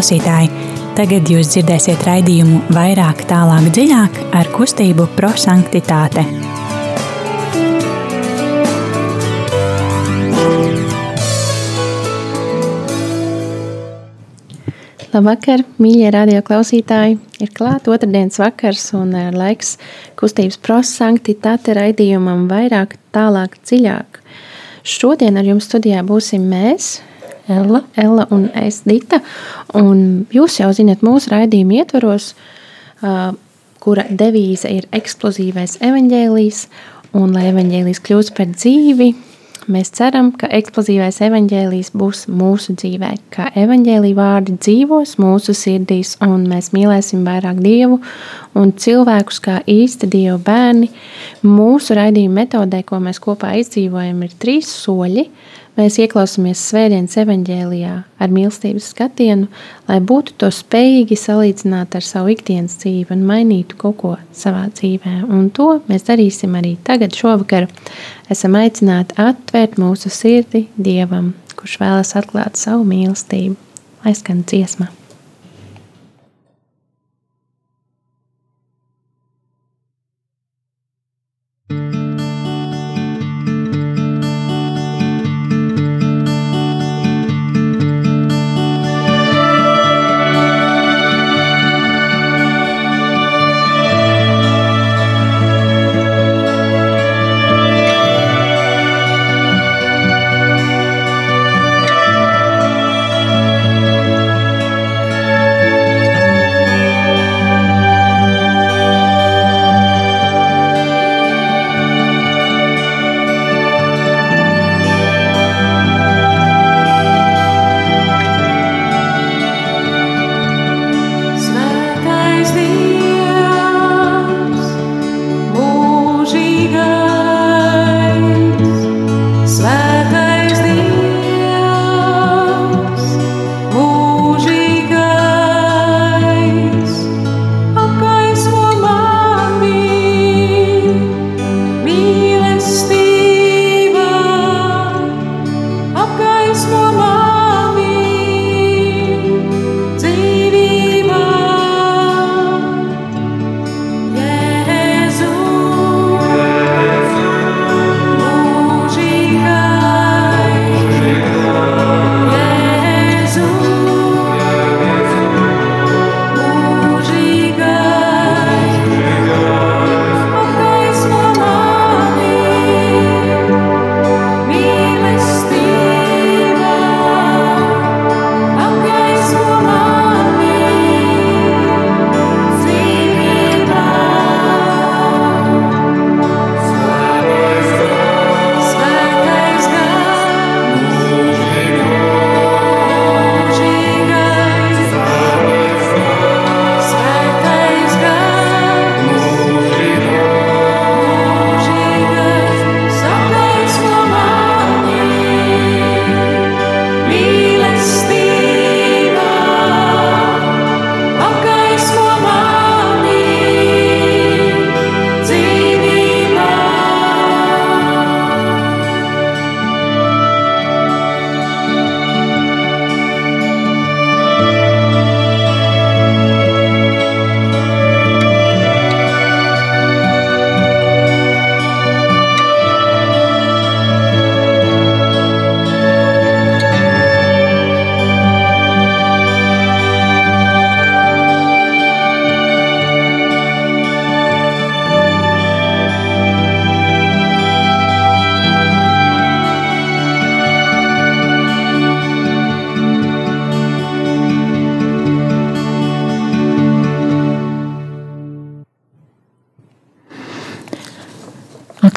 klausītāji! Tagad jūs dzirdēsiet raidījumu vairāk, tālāk, dziļāk ar kustību prosanktitāte. Labvakar, mīļie radio klausītāji! Ir klāta otrdienas vakars un eh, laiks kustības prosanktitāte raidījumam vairāk, tālāk, dziļāk. Šodien ar jums studijā būsim mēs, Ella, Ella un es Dita. Un jūs jau zinat mūsu raidījumu ietvaros, uh, kura devīze ir eksplozīvais evaņģēlijs, un lai evaņģēlijs kļūst par dzīvi, Mēs ceram, ka eksplozīvais evaņģēlijs būs mūsu dzīvē, ka evaņģēlī vārdi dzīvos mūsu sirdīs, un mēs mīlēsim vairāk Dievu un cilvēkus kā īsti Dieva bērni. Mūsu raidījuma metodē, ko mēs kopā izdzīvojam, ir trīs soļi. Mēs ieklausāmies Svētdienas evaņģēlijā ar mīlestības skatienu, lai būtu to spējīgi salīdzināt ar savu ikdienas dzīvi un mainītu kaut ko savā dzīvē. Un to mēs darīsim arī tagad, šovakar. Esam aicināti atvērt mūsu sirdi Dievam, kurš vēlas atklāt savu mīlestību, lai skan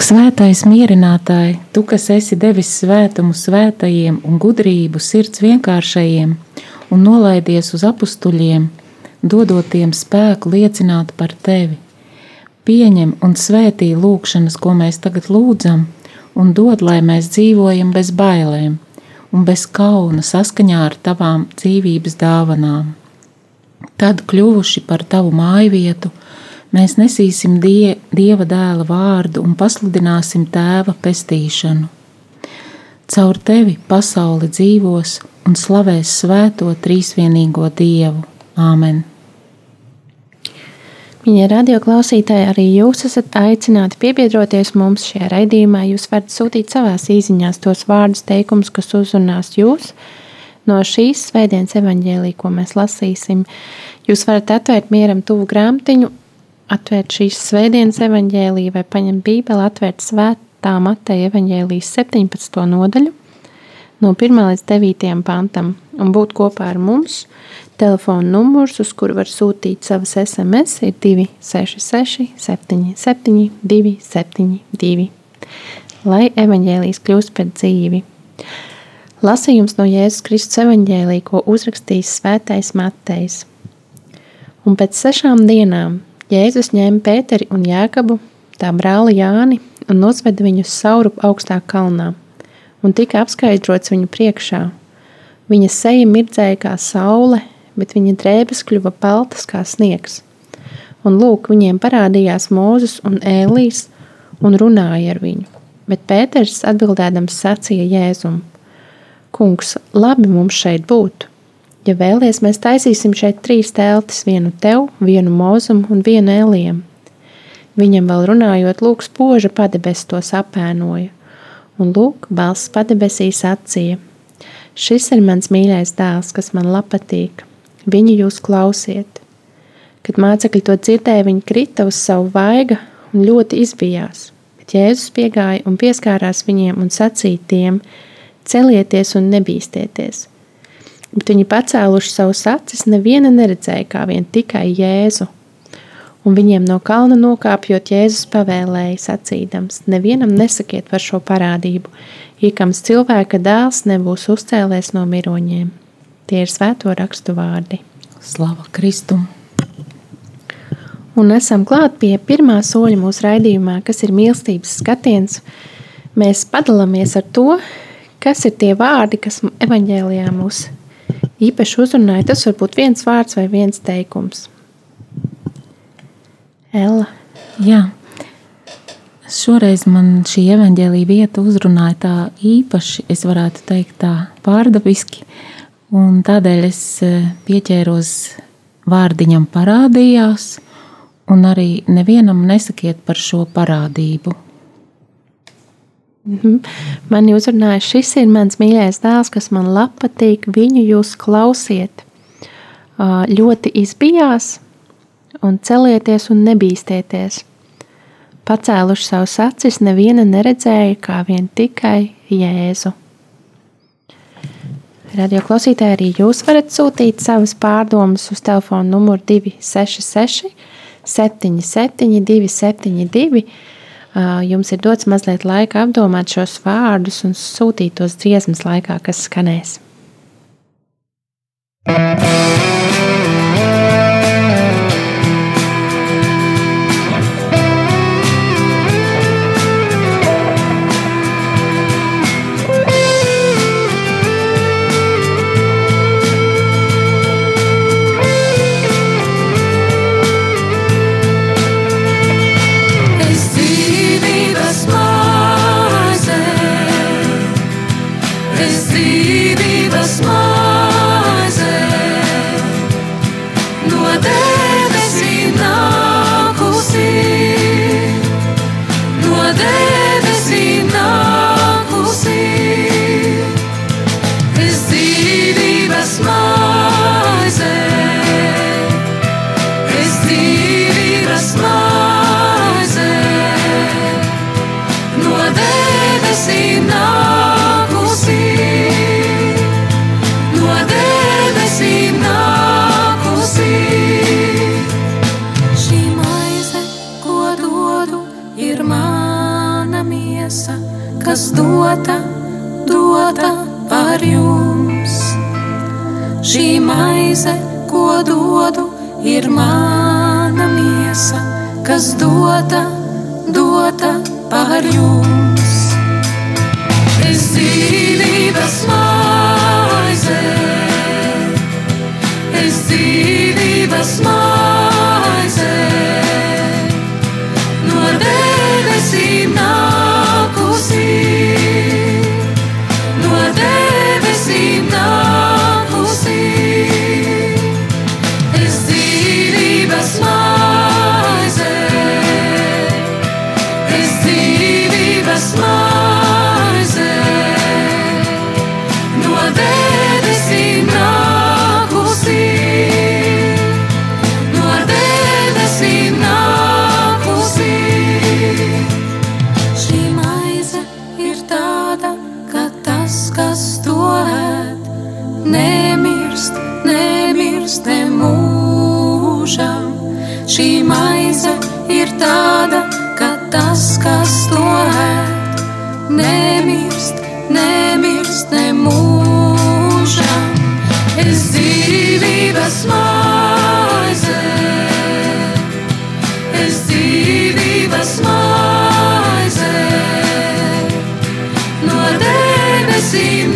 dziesma. Svētais mierinātāji, tu, kas esi devis svētumu svētajiem un gudrību sirds vienkāršajiem un nolaidies uz apstuļiem, dodot tiem spēku liecināt par tevi. Pieņem un svētī lūgšanas, ko mēs tagad lūdzam, un dod, lai mēs dzīvojam bez bailēm un bez kauna saskaņā ar tavām dzīvības dāvanām. Tad, kļuvuši par tavu māju vietu, mēs nesīsim die, Dieva dēla vārdu un pasludināsim tēva pestīšanu. Caur tevi pasaule dzīvos un slavēs svēto trīsvienīgo Dievu. Āmen! Viņa radio klausītāji, arī jūs esat aicināti piebiedroties mums šajā raidījumā. Jūs varat sūtīt savās īsiņās tos vārdus, teikumus, kas uzrunās jūs no šīs svētdienas evaņģēlī, ko mēs lasīsim. Jūs varat atvērt mieram tuvu grāmatiņu, atvērt šīs svētdienas evaņģēlī vai paņemt bībeli, atvērt svētā Mateja evaņģēlīs 17. nodaļu no 1 līdz 9 pantam un būt kopā ar mums. Telefona numurs, uz kuru var sūtīt savas SMS, ir 266, 77, 272. Lai evaņģēlijas kļūst par dzīvi. Lasījums no Jēzus Kristus evaņģēlī, ko uzrakstījis Svētais Matejs. Un pēc sešām dienām Jēzus ņēma Pēteri un Jēkabu, tā brāli Jāni, un nosveda viņus sauru augstā kalnā un tika apskaidrots viņu priekšā. Viņa seja mirdzēja kā saule, bet viņa drēbes kļuva peltas kā sniegs. Un lūk, viņiem parādījās Mūzes un Ēlīs un runāja ar viņu. Bet Pēters atbildēdams sacīja Jēzum: Kungs, labi mums šeit būt! Ja vēlies, mēs taisīsim šeit trīs teltis, vienu tev, vienu mūzum un vienu ēliem. Viņam vēl runājot, lūk, spoža padebes to apēnoja un lūk, balss padebesīs acīja. Šis ir mans mīļais dēls, kas man patīk. Viņu jūs klausiet. Kad mācekļi to dzirdēja, viņi krita uz savu vaigu un ļoti izbijās. Bet Jēzus piegāja un pieskārās viņiem un sacīja tiem: Celieties un nebīsties! Bet viņi pacēluši savus acis, neviena neredzēja kā vien tikai Jēzu un viņiem no kalna nokāpjot Jēzus pavēlēja, sacīdams: Nevienam nesakiet par šo parādību, iekams cilvēka dēls nebūs uzcēlēs no miroņiem. Tie ir svēto rakstu vārdi. Slava Kristum! Un esam klāt pie pirmā soļa mūsu raidījumā, kas ir mīlestības skatiens. Mēs padalāmies ar to, kas ir tie vārdi, kas evaņģēlijā mūs īpaši uzrunāja. Tas var būt viens vārds vai viens teikums. Ella. Jā. Šoreiz man šī evanģēlīja vieta uzrunāja tā īpaši, es varētu teikt, tā pārdabiski. Un tādēļ es e, pieķēros vārdiņam parādījās, un arī nevienam nesakiet par šo parādību. Mhm. Mani uzrunāja, šis ir mans mīļais dēls, kas man patīk, viņu jūs klausiet. Ļoti izbijās, un celieties un nebīsties. Pacēluši savus acis, neviena neredzēja, kā vien tikai Jēzu. Radio klausītāji, arī jūs varat sūtīt savas pārdomas uz telefona numuru 266, 77, 272. Jums ir dots mazliet laika apdomāt šos vārdus un sūtīt tos dziesmas laikā, kas skanēs. dota, ir mana miesa, kas dota, dota par jums. Debesīm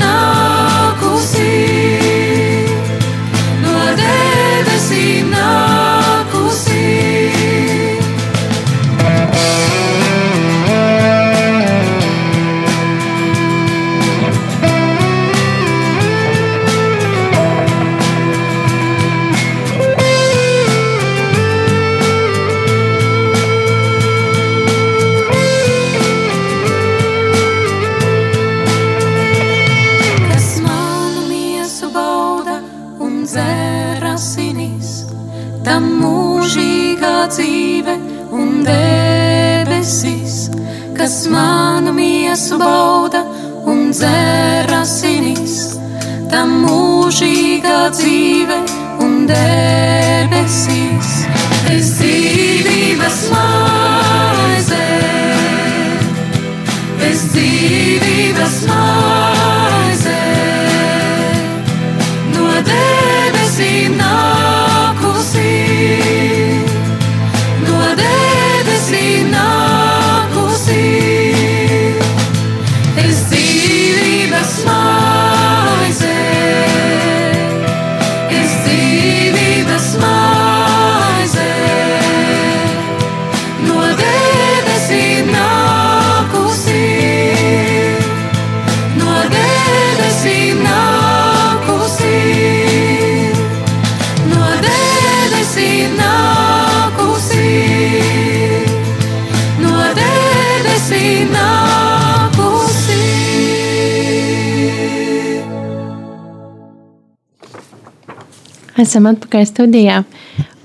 Esam atpakaļ studijā.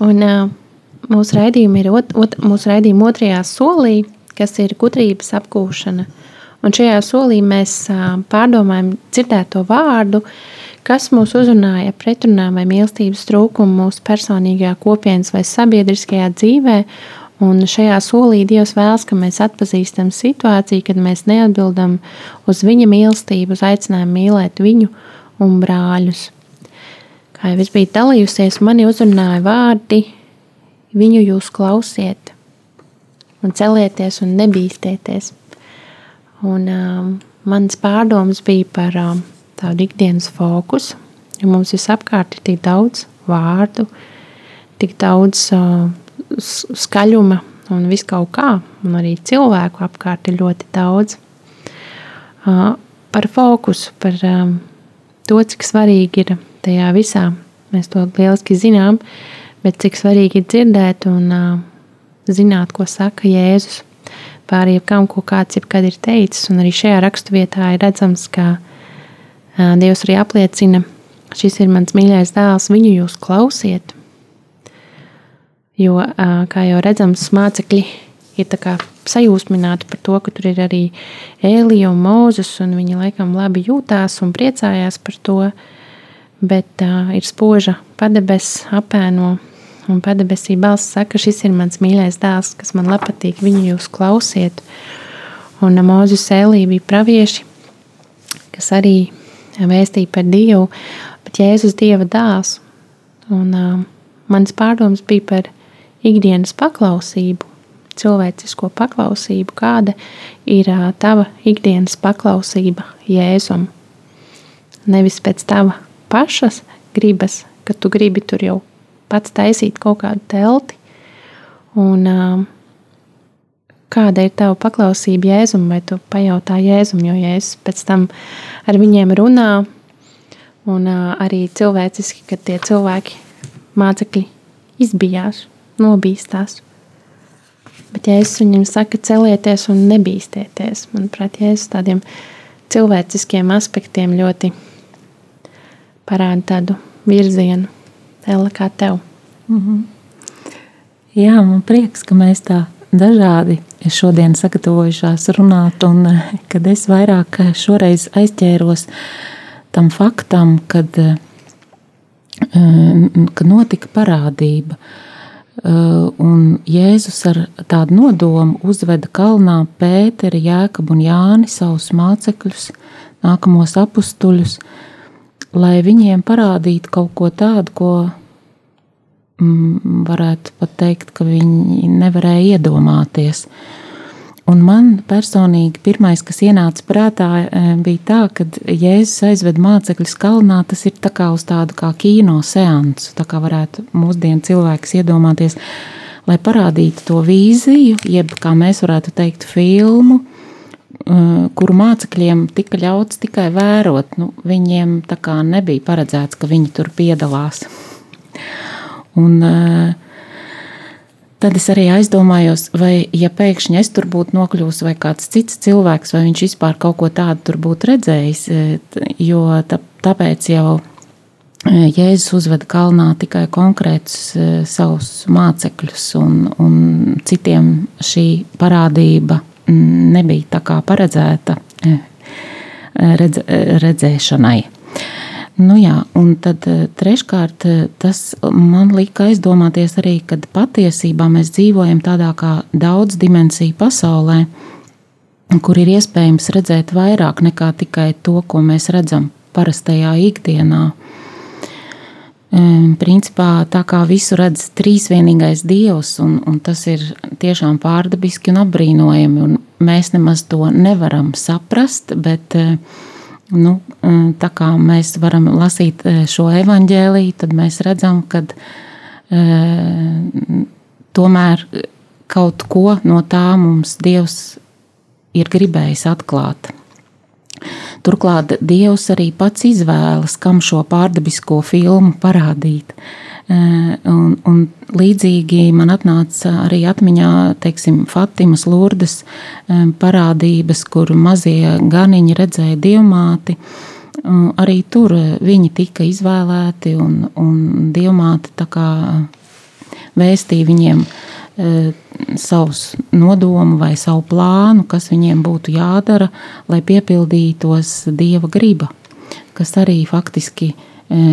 Un, uh, mūsu raidījuma ir ot, ot, mūsu raidījuma otrajā solī, kas ir gudrības apgūšana. Un šajā solī mēs uh, pārdomājam dzirdēto vārdu, kas mūs uzrunāja pretrunā vai mīlestības trūkumu mūsu personīgajā kopienas vai sabiedriskajā dzīvē. Un šajā solī Dievs vēlas, ka mēs atpazīstam situāciju, kad mēs neatbildam uz viņa mīlestību, uz aicinājumu mīlēt viņu un brāļus. Es biju dalījusies, mani uzrunāja vārdi, viņu jūs klausiet, un celieties un nebīsties. Un, um, mans pārdoms bija par um, tādu ikdienas fokusu, jo mums visapkārt ir tik daudz vārdu, tik daudz uh, skaļuma un viss kaut kā, un arī cilvēku apkārt ir ļoti daudz. Uh, par fokusu, par um, to, cik svarīgi ir tajā visā. Mēs to lieliski zinām, bet cik svarīgi ir dzirdēt un uh, zināt, ko saka Jēzus par jebkam, ko kāds jebkad ir teicis. Un arī šajā raksturvietā ir redzams, ka uh, Dievs arī apliecina, šis ir mans mīļais dēls, viņu jūs klausiet. Jo, uh, kā jau redzams, mācekļi ir sajūsmināti par to, ka tur ir arī Ēlija un Mūzes, un viņi laikam labi jūtās un priecājās par to, bet uh, ir spoža padebes apēno, un padebesī balss saka, šis ir mans mīļais dēls, kas man patīk, viņu jūs klausiet. Un uh, Mūzes Ēlija bija pravieši, kas arī vēstīja par Dievu, bet Jēzus Dieva dēls. Un uh, mans pārdoms bija par ikdienas paklausību, cilvēcisko paklausību, kāda ir uh, tava ikdienas paklausība Jēzum. Nevis pēc tava pašas gribas, ka tu gribi tur jau pats taisīt kaut kādu telti. Un, uh, kāda ir tava paklausība Jēzum, vai tu pajautā Jēzum, jo Jēzus pēc tam ar viņiem runā, un uh, arī cilvēciski, kad tie cilvēki, mācekļi, izbijās, nobīstās. Bet Jēzus viņam saka, celieties un nebīsties. Manuprāt, Jēzus tādiem cilvēciskiem aspektiem ļoti parāda tādu virzienu, Ella, kā tev. Jā, man prieks, ka mēs tā dažādi šodien sagatavojušās runāt, un eh, kad es vairāk eh, šoreiz aizķēros tam faktam, kad, eh, kad notika parādība. un Jēzus ar tādu nodomu uzveda kalnā Pēteri, Jēkabu un Jāni, savus mācekļus, nākamos apstuļus, lai viņiem parādītu kaut ko tādu, ko mm, varētu pat teikt, ka viņi nevarēja iedomāties. Un man personīgi pirmais, kas ienāca prātā, e, bija tā, ka Jēzus aizved mācekļus kalnā. Tas ir kā uz tādu kā kino seansu, tā kā varētu mūsdienu cilvēks iedomāties, lai parādītu to vīziju, jeb kā mēs varētu teikt, filmu, kuru mācekļiem tika ļauts tikai vērot. Nu, viņiem tā kā nebija paredzēts, ka viņi tur piedalās. Un, uh, Tad es arī aizdomājos, vai, ja pēkšņi es tur būtu nokļuvusi, vai kāds cits cilvēks, vai viņš vispār kaut ko tādu tur būtu redzējis. E, jo tāpēc jau Jēzus uzveda kalnā tikai konkrētus savus mācekļus, un, un citiem šī parādība nebija tā kā paredzēta redz, redzēšanai. Nu jā, un tad treškārt tas man lika aizdomāties arī, ka patiesībā mēs dzīvojam tādā kā daudzdimensiju pasaulē, kur ir iespējams redzēt vairāk nekā tikai to, ko mēs redzam parastajā ikdienā. Principā tā kā visu redz trīsvienīgais dievs, un, un tas ir tiešām pārdabiski un apbrīnojami, un mēs nemaz to nevaram saprast, bet uh, Nu, tā kā mēs varam lasīt e, šo evaņģēlīju, tad mēs redzam, ka tomēr kaut ko no tā mums Dievs ir gribējis atklāt. Turklāt Dievs arī pats izvēlas, kam šo pārdabisko filmu parādīt. Un, un līdzīgi man atnāca arī atmiņā teiksim, Fatimas Lurdes parādības, kur mazie ganiņi redzēja dievmāti. Arī tur viņi tika izvēlēti, un, un dievmāte vēstīja viņiem savus nodomu vai savu plānu, kas viņiem būtu jādara, lai piepildītos dieva griba, kas arī faktiski e,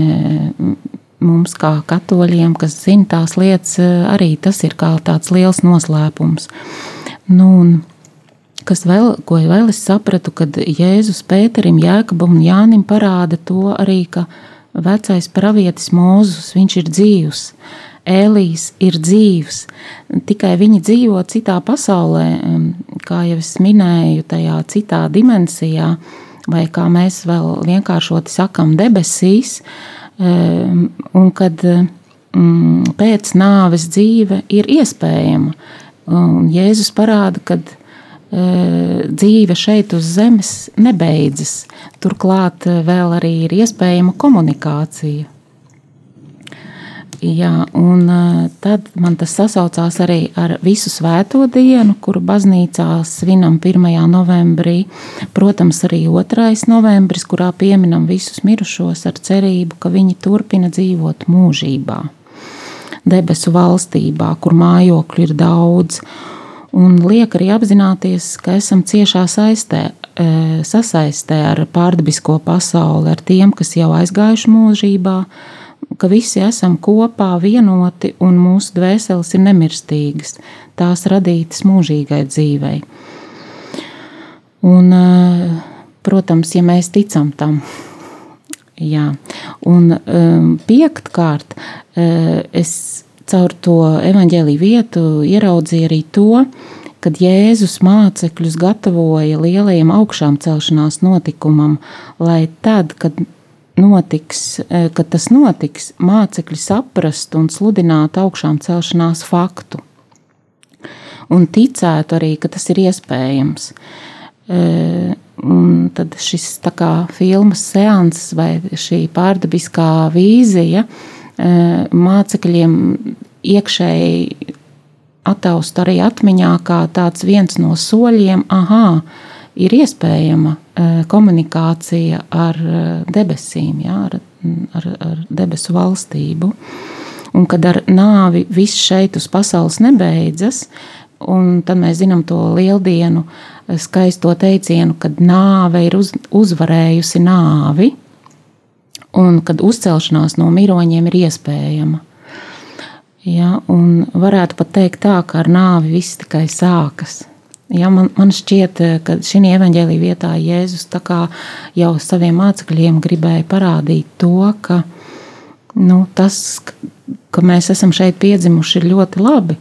mums, kā katoļiem, kas zina tās lietas, eh, arī tas ir kā tāds liels noslēpums. Nu, kas vēl, ko vēl es sapratu, kad Jēzus Pēterim, Jēkabam un Jānim parāda to arī, ka vecais pravietis Mūzus, viņš ir dzīvs. Ēlijs ir dzīvs, tikai viņi dzīvo citā pasaulē, kā jau es minēju, tajā citā dimensijā, vai kā mēs vēl vienkāršoti sakam, debesīs. Uh, Ehm, un kad mm, pēc nāves dzīve ir iespējama. Jēzus parāda, ka e, dzīve šeit uz zemes nebeidzas. Turklāt e, vēl arī ir iespējama komunikācija. Jā, un tad man tas sasaucās arī ar visu svēto dienu, kuru baznīcā svinam 1. novembrī. Protams, arī 2. novembris, kurā pieminam visus mirušos ar cerību, ka viņi turpina dzīvot mūžībā, debesu valstībā, kur mājokļu ir daudz. Un liek arī apzināties, ka esam ciešā saistē, sasaistē ar pārdabisko pasauli, ar tiem, kas jau aizgājuši mūžībā ka visi esam kopā, vienoti un mūsu dvēseles ir nemirstīgas, tās radītas mūžīgai dzīvei. Un, eh, protams, ja mēs ticam tam, jā. un um, piektkārt, uh, es caur to evaņģēlīju vietu ieraudzīju arī to, kad Jēzus mācekļus gatavoja lielajam augšām celšanās notikumam, lai tad, kad notiks, e, kad tas notiks, mācekļi saprast un sludinātu augšām celšanās faktu. Un ticētu arī, ka tas ir iespējams. E, un tad šis tā kā filmas seanss vai šī pārdabiskā vīzija e, mācekļiem iekšēji attaust arī atmiņā kā tāds viens no soļiem, ah, ir iespējama komunikācija ar e, debesīm, jā, ar, ar, ar debesu valstību. Un kad ar nāvi viss šeit uz pasaules nebeidzas, un tad mēs zinām to lieldienu e, skaisto teicienu, kad nāve ir uz, uzvarējusi nāvi, un kad uzcelšanās no miroņiem ir iespējama. Ja, varētu pat teikt tā, ka ar nāvi viss tikai sākas. Ja, man, man šķiet, ka šī evanģēlīja vietā Jēzus jau saviem mācekļiem gribēja parādīt to, ka nu, tas, ka mēs esam šeit piedzimuši, ir ļoti labi,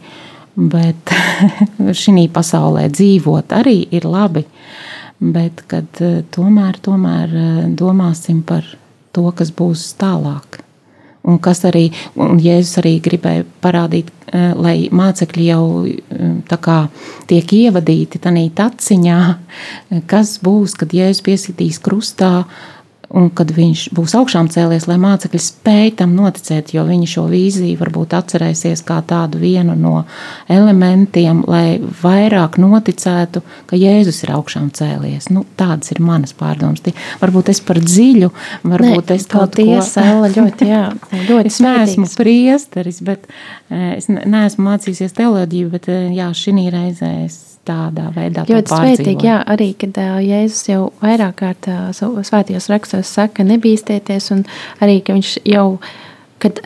bet šī pasaulē dzīvot arī ir labi. Bet kad, tomēr, tomēr domāsim par to, kas būs tālāk. Un kas arī, un Jēzus arī gribēja parādīt, eh, lai mācekļi jau eh, tiek ievadīti tādā taciņā, kas būs, kad Jēzus piesitīs krustā un kad viņš būs augšām cēlies, lai mācekļi spēj tam noticēt, jo viņi šo vīziju varbūt atcerēsies kā tādu vienu no elementiem, lai vairāk noticētu, ka Jēzus ir augšām cēlies. Nu, tādas ir manas pārdomas. Varbūt es par dziļu, varbūt ne, es kaut paldies, ko... Ella, ļoti, jā, ļoti es neesmu priesteris, bet eh, es neesmu mācījusies teoloģiju, bet eh, jā, šī reizē es tādā veidā. Ļoti svētīgi, jā, arī, kad Jēzus jau vairāk kārt svētajos rakstos saka, nebīsties, un arī, ka viņš jau, kad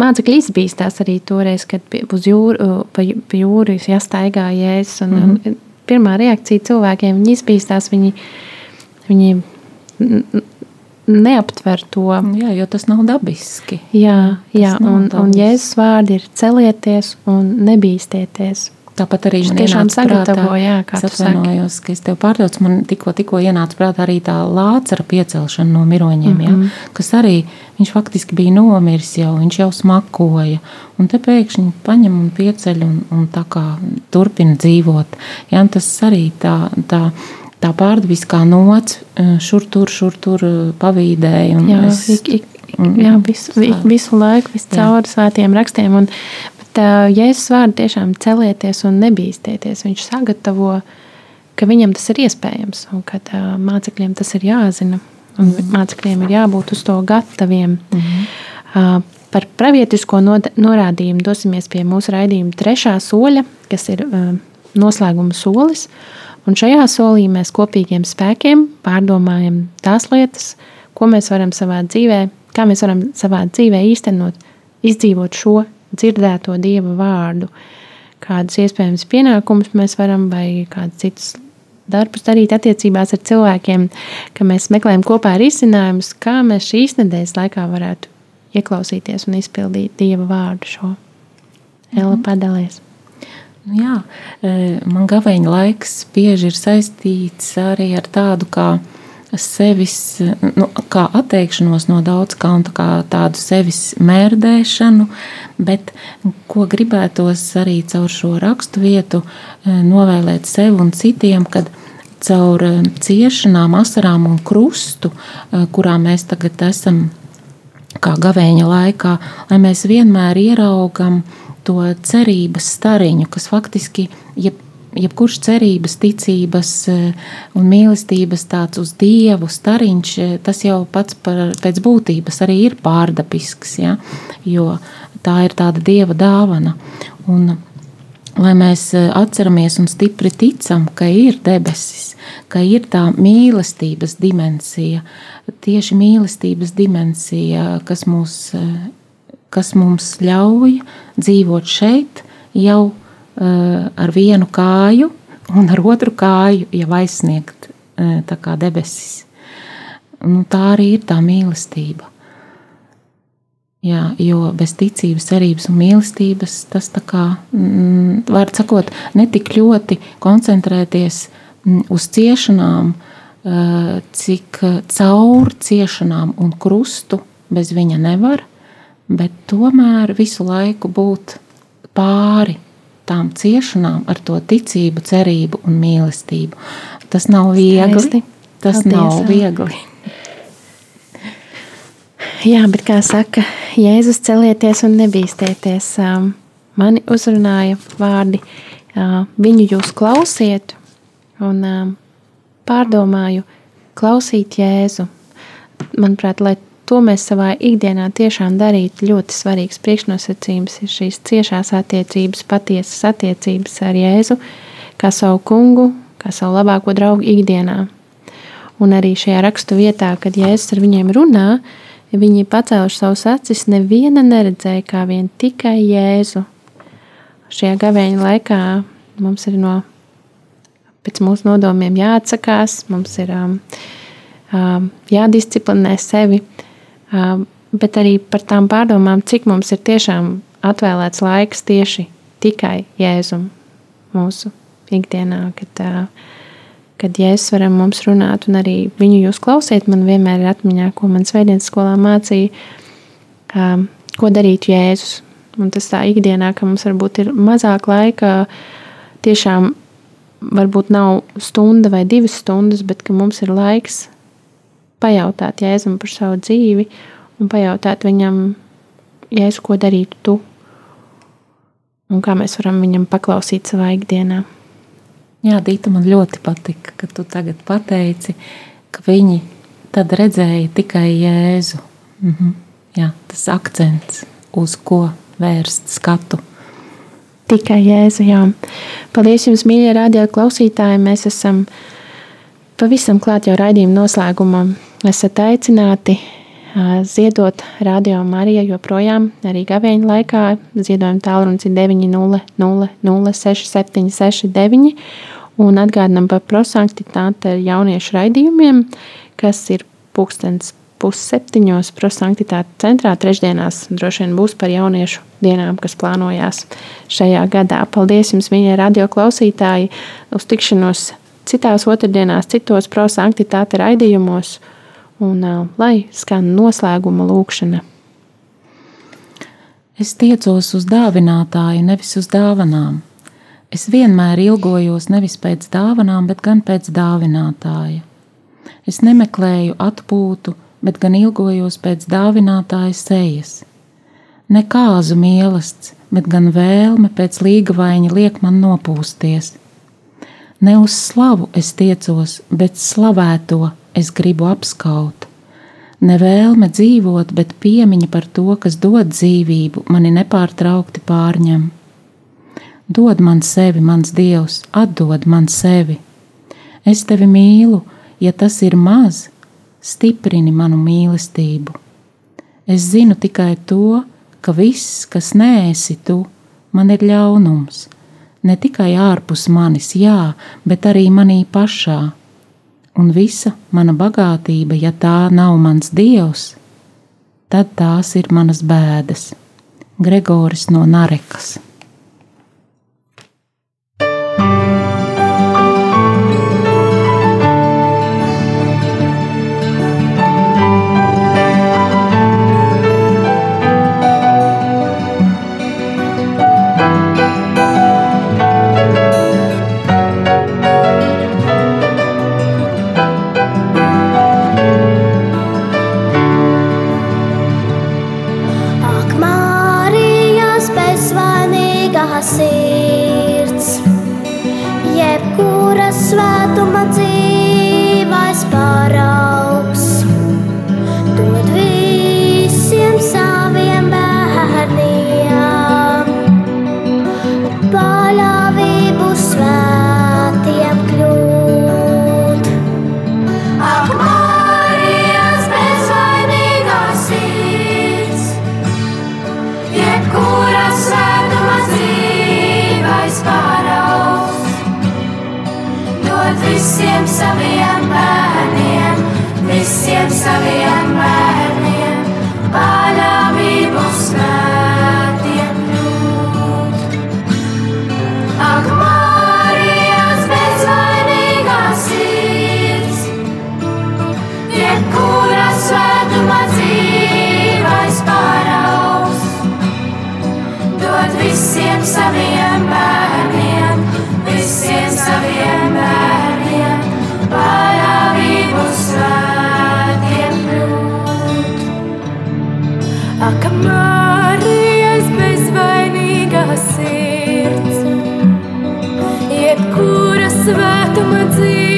mācekļi izbīstās arī toreiz, kad uz jūru, pa, pa jūru jāstaigā Jēzus, un, mm -hmm. un pirmā reakcija cilvēkiem, viņi izbīstās, viņi, viņi neaptver to. Jā, jo tas nav dabiski. Jā, jā un, dabiski. un Jēzus vārdi ir celieties un nebīstieties. Tāpat arī man tiešām sagatavoja, kā es atvainojos, ka es tev pārdodu, man tikko, tikko ienāca prātā arī tā lācara piecelšana no miroņiem, mm -hmm. ja, kas arī, viņš faktiski bija nomiris jau, viņš jau smakoja, un te pēkšņi paņem un pieceļ un, un tā kā turpina dzīvot. Ja, tas arī tā, tā, tā pārdabiskā nots e, šur tur, šur tur e, pavīdēja. Jā, es, ik, ik, jā visu, visu laiku, visu cauri svētiem rakstiem. Un, Bet Jēzus vārdi tiešām celieties un nebīsties. Viņš sagatavo, ka viņam tas ir iespējams un ka mācekļiem tas ir jāzina. Un mm. mācekļiem ir jābūt uz to gataviem. Mm. Par pravietisko norādījumu dosimies pie mūsu raidījuma trešā soļa, kas ir noslēguma solis. Un šajā solī mēs kopīgiem spēkiem pārdomājam tās lietas, ko mēs varam savā dzīvē, kā mēs varam savā dzīvē īstenot, izdzīvot šo dzirdēto dieva vārdu, kādus iespējams pienākumus mēs varam vai kādus citus darbus darīt attiecībās ar cilvēkiem, ka mēs meklējam kopā risinājumus, kā mēs šīs nedēļas laikā varētu ieklausīties un izpildīt dieva vārdu šo. Ela mhm. padalīs. Nu jā, e, man gaveņa laiks bieži ir saistīts arī ar tādu kā sevis, nu, kā atteikšanos no daudz kā, kā tādu sevis mērdēšanu, bet ko gribētos arī caur šo rakstu vietu eh, novēlēt sev un citiem, kad caur eh, ciešanām, asarām un krustu, eh, kurā mēs tagad esam kā gavēņa laikā, lai mēs vienmēr ieraugam to cerības stariņu, kas faktiski, ja jebkurš cerības, ticības eh, un mīlestības tāds uz dievu stariņš, eh, tas jau pats par, pēc būtības arī ir pārdabisks, ja? jo tā ir tāda dieva dāvana. Un, lai mēs eh, atceramies un stipri ticam, ka ir debesis, ka ir tā mīlestības dimensija, tieši mīlestības dimensija, kas, mūs, kas mums ļauj dzīvot šeit jau ar vienu kāju un ar otru kāju jau aizsniegt eh, debesis. Nu, tā arī ir tā mīlestība. Jā, jo bez ticības, cerības un mīlestības tas tā kā, mm, var sakot, netik ļoti koncentrēties mm, uz ciešanām, eh, cik caur ciešanām un krustu bez viņa nevar, bet tomēr visu laiku būt pāri tām ciešanām, ar to ticību, cerību un mīlestību. Tas nav viegli. Skaisti. Tas Paldies, nav viegli. Jā, bet kā saka, Jēzus celieties un nebīsties. Um, mani uzrunāja vārdi, uh, viņu jūs klausiet, un um, pārdomāju, klausīt Jēzu. Manuprāt, lai to mēs savā ikdienā tiešām darītu. Ļoti svarīgs priekšnosacījums ir šīs ciešās attiecības, patiesas attiecības ar Jēzu, kā savu kungu, kā savu labāko draugu ikdienā. Un arī šajā rakstu vietā, kad Jēzus ar viņiem runā, viņi pacēluši savus acis, neviena neredzēja kā vien tikai Jēzu. Šajā gavēņa laikā mums ir no pēc mūsu nodomiem jāatsakās, mums ir um, um, jādisciplinē sevi, bet arī par tām pārdomām, cik mums ir tiešām atvēlēts laiks tieši tikai Jēzum mūsu ikdienā, kad, kad Jēzus varam mums runāt un arī viņu jūs klausiet, man vienmēr ir atmiņā, ko man sveidienas skolā mācīja, ko darīt Jēzus. Un tas tā ikdienā, ka mums varbūt ir mazāk laika tiešām varbūt nav stunda vai divas stundas, bet ka mums ir laiks pajautāt Jēzum par savu dzīvi un pajautāt viņam, Jēzu, ko darītu tu un kā mēs varam viņam paklausīt savā ikdienā. Jā, Dīta, man ļoti patika, ka tu tagad pateici, ka viņi tad redzēja tikai Jēzu. Mhm. Jā, tas akcents, uz ko vērst skatu. Tikai Jēzu. Jā. Paldies jums, mīļie radio klausītāji. Mēs esam pavisam klāt jau raidījuma noslēgumam. Esat aicināti ziedot radio Marija joprojām arī gavēņa laikā. Ziedojuma tālrunis ir 900-06-769. Un atgādinām par prosanktitāti ar jauniešu raidījumiem, kas ir pūkstens pusseptiņos prosanktitāte centrā trešdienās droši vien būs par jauniešu dienām, kas plānojās šajā gadā. Paldies jums, mīļie radio klausītāji, uz tikšanos citās otrdienās, citos prosanktitāte raidījumos, un lai skan noslēguma lūkšana. Es tiecos uz dāvinātāju, nevis uz dāvanām. Es vienmēr ilgojos nevis pēc dāvanām, bet gan pēc dāvinātāja. Es nemeklēju atpūtu, bet gan ilgojos pēc dāvinātāja sejas. Ne kāzu mīlestības, bet gan vēlme pēc līgavaiņa liek man nopūsties. Ne uz slavu es tiecos, bet slavēto es gribu apskaut. Ne vēlme dzīvot, bet piemiņa par to, kas dod dzīvību, mani nepārtraukti pārņem. Dod man sevi, mans dievs, atdod man sevi. Es tevi mīlu, ja tas ir maz, stiprini manu mīlestību. Es zinu tikai to, ka viss, kas nēsi tu, man ir ļaunums, ne tikai ārpus manis, jā, bet arī manī pašā. Un visa mana bagātība, ja tā nav mans dievs, tad tās ir manas bēdas. Gregoris no Narekas. Ти